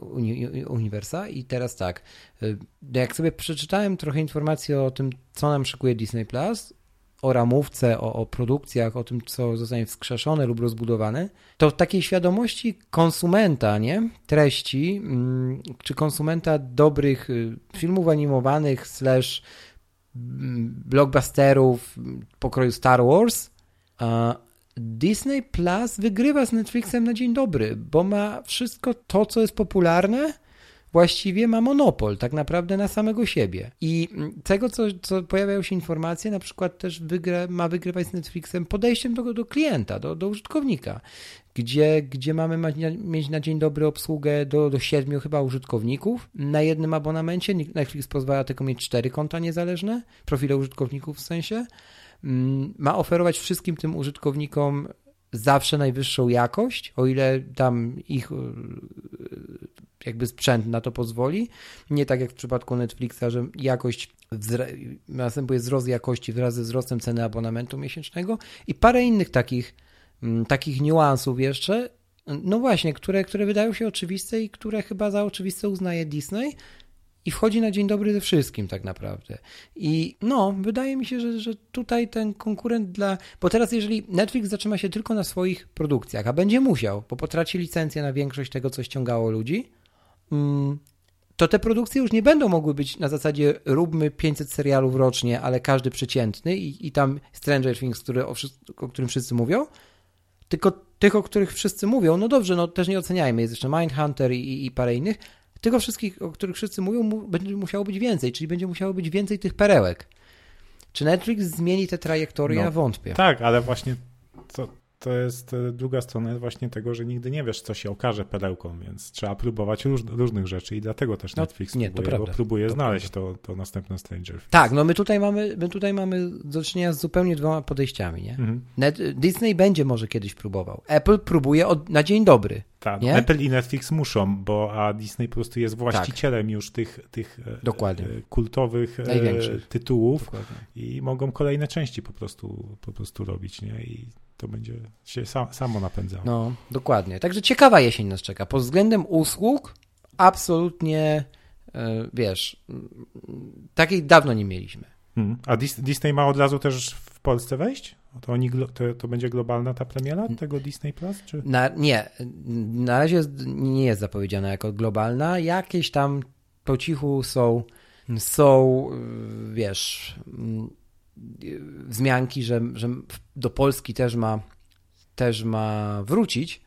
A: uni, uniwersa. I teraz tak, e, jak sobie przeczytałem trochę informacji o tym, co nam szykuje Disney Plus, o ramówce, o, o, produkcjach, o tym, co zostanie wskrzeszone lub rozbudowane, to w takiej świadomości konsumenta, nie? Treści, mm, czy konsumenta dobrych y, filmów animowanych slash mm, blockbusterów pokroju Star Wars, Disney Plus wygrywa z Netflixem na dzień dobry, bo ma wszystko to, co jest popularne, właściwie ma monopol tak naprawdę na samego siebie. I tego, co, co pojawiają się informacje, na przykład też wygra, ma wygrywać z Netflixem podejściem do, do klienta, do, do użytkownika, gdzie, gdzie mamy mieć na dzień dobry obsługę do, do siedmiu chyba użytkowników na jednym abonamencie. Netflix pozwala tylko mieć cztery konta niezależne, profile użytkowników w sensie. Mm, ma oferować wszystkim tym użytkownikom zawsze najwyższą jakość, o ile tam ich jakby sprzęt na to pozwoli. Nie tak jak w przypadku Netflixa, że jakość następuje wzrost jakości wraz ze wzrostem ceny abonamentu miesięcznego i parę innych takich, mm, takich niuansów jeszcze, no właśnie, które, które wydają się oczywiste i które chyba za oczywiste uznaje Disney, i wchodzi na dzień dobry ze wszystkim tak naprawdę. I no, wydaje mi się, że, że tutaj ten konkurent dla... Bo teraz jeżeli Netflix zatrzyma się tylko na swoich produkcjach, a będzie musiał, bo potraci licencję na większość tego, co ściągało ludzi, mm, to te produkcje już nie będą mogły być na zasadzie róbmy 500 serialów rocznie, ale każdy przeciętny i, i tam Stranger Things, który, o, o którym wszyscy mówią, tylko tych, o których wszyscy mówią, no dobrze, no też nie oceniajmy, jest jeszcze Mindhunter i, i parę innych, tego wszystkich, o których wszyscy mówią, będzie musiało być więcej, czyli będzie musiało być więcej tych perełek. Czy Netflix zmieni tę trajektorię? No, ja wątpię.
B: Tak, ale właśnie to, to jest e, druga strona właśnie tego, że nigdy nie wiesz, co się okaże perełką, więc trzeba próbować róż, różnych rzeczy i dlatego też no, Netflix no, nie, próbuje, to prawda, próbuje to znaleźć to, to następne Stranger Things.
A: Tak, no my tutaj mamy, my tutaj mamy do czynienia z zupełnie dwoma podejściami, nie? Mhm. Net, Disney będzie może kiedyś próbował. Apple próbuje od, na dzień dobry.
B: Tak, no Apple i Netflix muszą, bo a Disney po prostu jest właścicielem tak. już tych, tych e, Dokładnie. E, kultowych tytułów Dokładnie. i mogą kolejne części po prostu, po prostu robić, nie? I to będzie się sam, samo napędzało.
A: No, dokładnie. Także ciekawa jesień nas czeka. Pod względem usług absolutnie, e, wiesz, takiej dawno nie mieliśmy.
B: Hmm. A Disney ma od razu też w Polsce wejść? To, oni, to, to będzie globalna ta premiera tego Disney Plus? Czy?
A: Na, nie, na razie nie jest zapowiedziana jako globalna. Jakieś tam po cichu są, są wiesz, wzmianki, że, że do Polski też ma, też ma wrócić,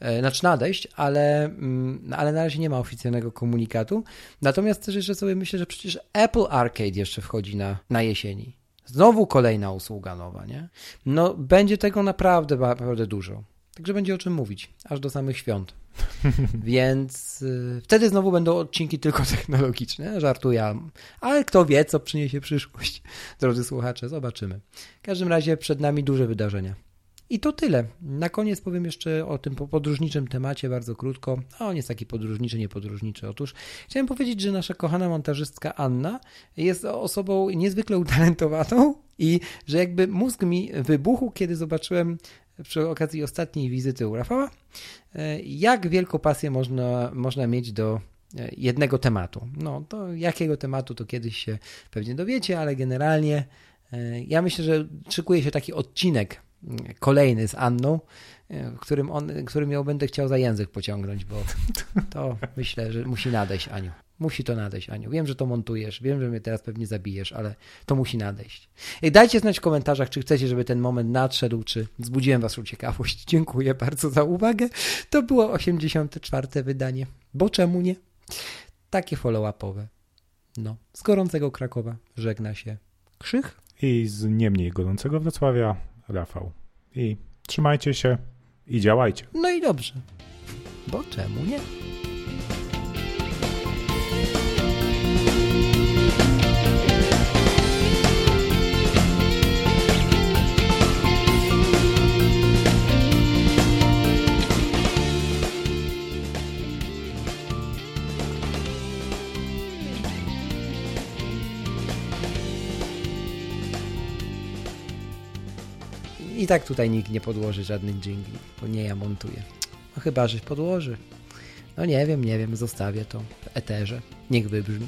A: e, znaczy nadejść, ale, mm, ale na razie nie ma oficjalnego komunikatu. Natomiast też jeszcze sobie myślę, że przecież Apple Arcade jeszcze wchodzi na, na jesieni. Znowu kolejna usługa nowa, nie? No, będzie tego naprawdę, naprawdę dużo. Także będzie o czym mówić, aż do samych świąt. <laughs> Więc y, wtedy znowu będą odcinki tylko <laughs> technologiczne, żartuję. Ale kto wie, co przyniesie przyszłość, <laughs> drodzy słuchacze, zobaczymy. W każdym razie przed nami duże wydarzenia. I to tyle. Na koniec powiem jeszcze o tym podróżniczym temacie bardzo krótko. A on jest taki podróżniczy, niepodróżniczy. Otóż chciałem powiedzieć, że nasza kochana montażystka Anna jest osobą niezwykle utalentowaną i że jakby mózg mi wybuchł, kiedy zobaczyłem przy okazji ostatniej wizyty u Rafała, jak wielką pasję można, można mieć do jednego tematu. No, to jakiego tematu to kiedyś się pewnie dowiecie, ale generalnie e, ja myślę, że szykuje się taki odcinek kolejny z Anną, e, którym, on, którym ją będę chciał za język pociągnąć, bo to myślę, że musi nadejść, Aniu. Musi to nadejść, Aniu. Wiem, że to montujesz, wiem, że mnie teraz pewnie zabijesz, ale to musi nadejść. I dajcie znać w komentarzach, czy chcecie, żeby ten moment nadszedł, czy wzbudziłem waszą ciekawość. <laughs> Dziękuję bardzo za uwagę. To było 84. wydanie, bo czemu nie? Takie follow-upowe. No, z gorącego Krakowa żegna się Krzych.
B: I z nie mniej gorącego Wrocławia Rafał. I trzymajcie się i działajcie.
A: No i dobrze. Bo czemu nie? I tak tutaj nikt nie podłoży żadnych dżingli, bo nie ja montuję. No chyba, że podłoży. No nie wiem, nie wiem, zostawię to w eterze. Niech wybrzmi.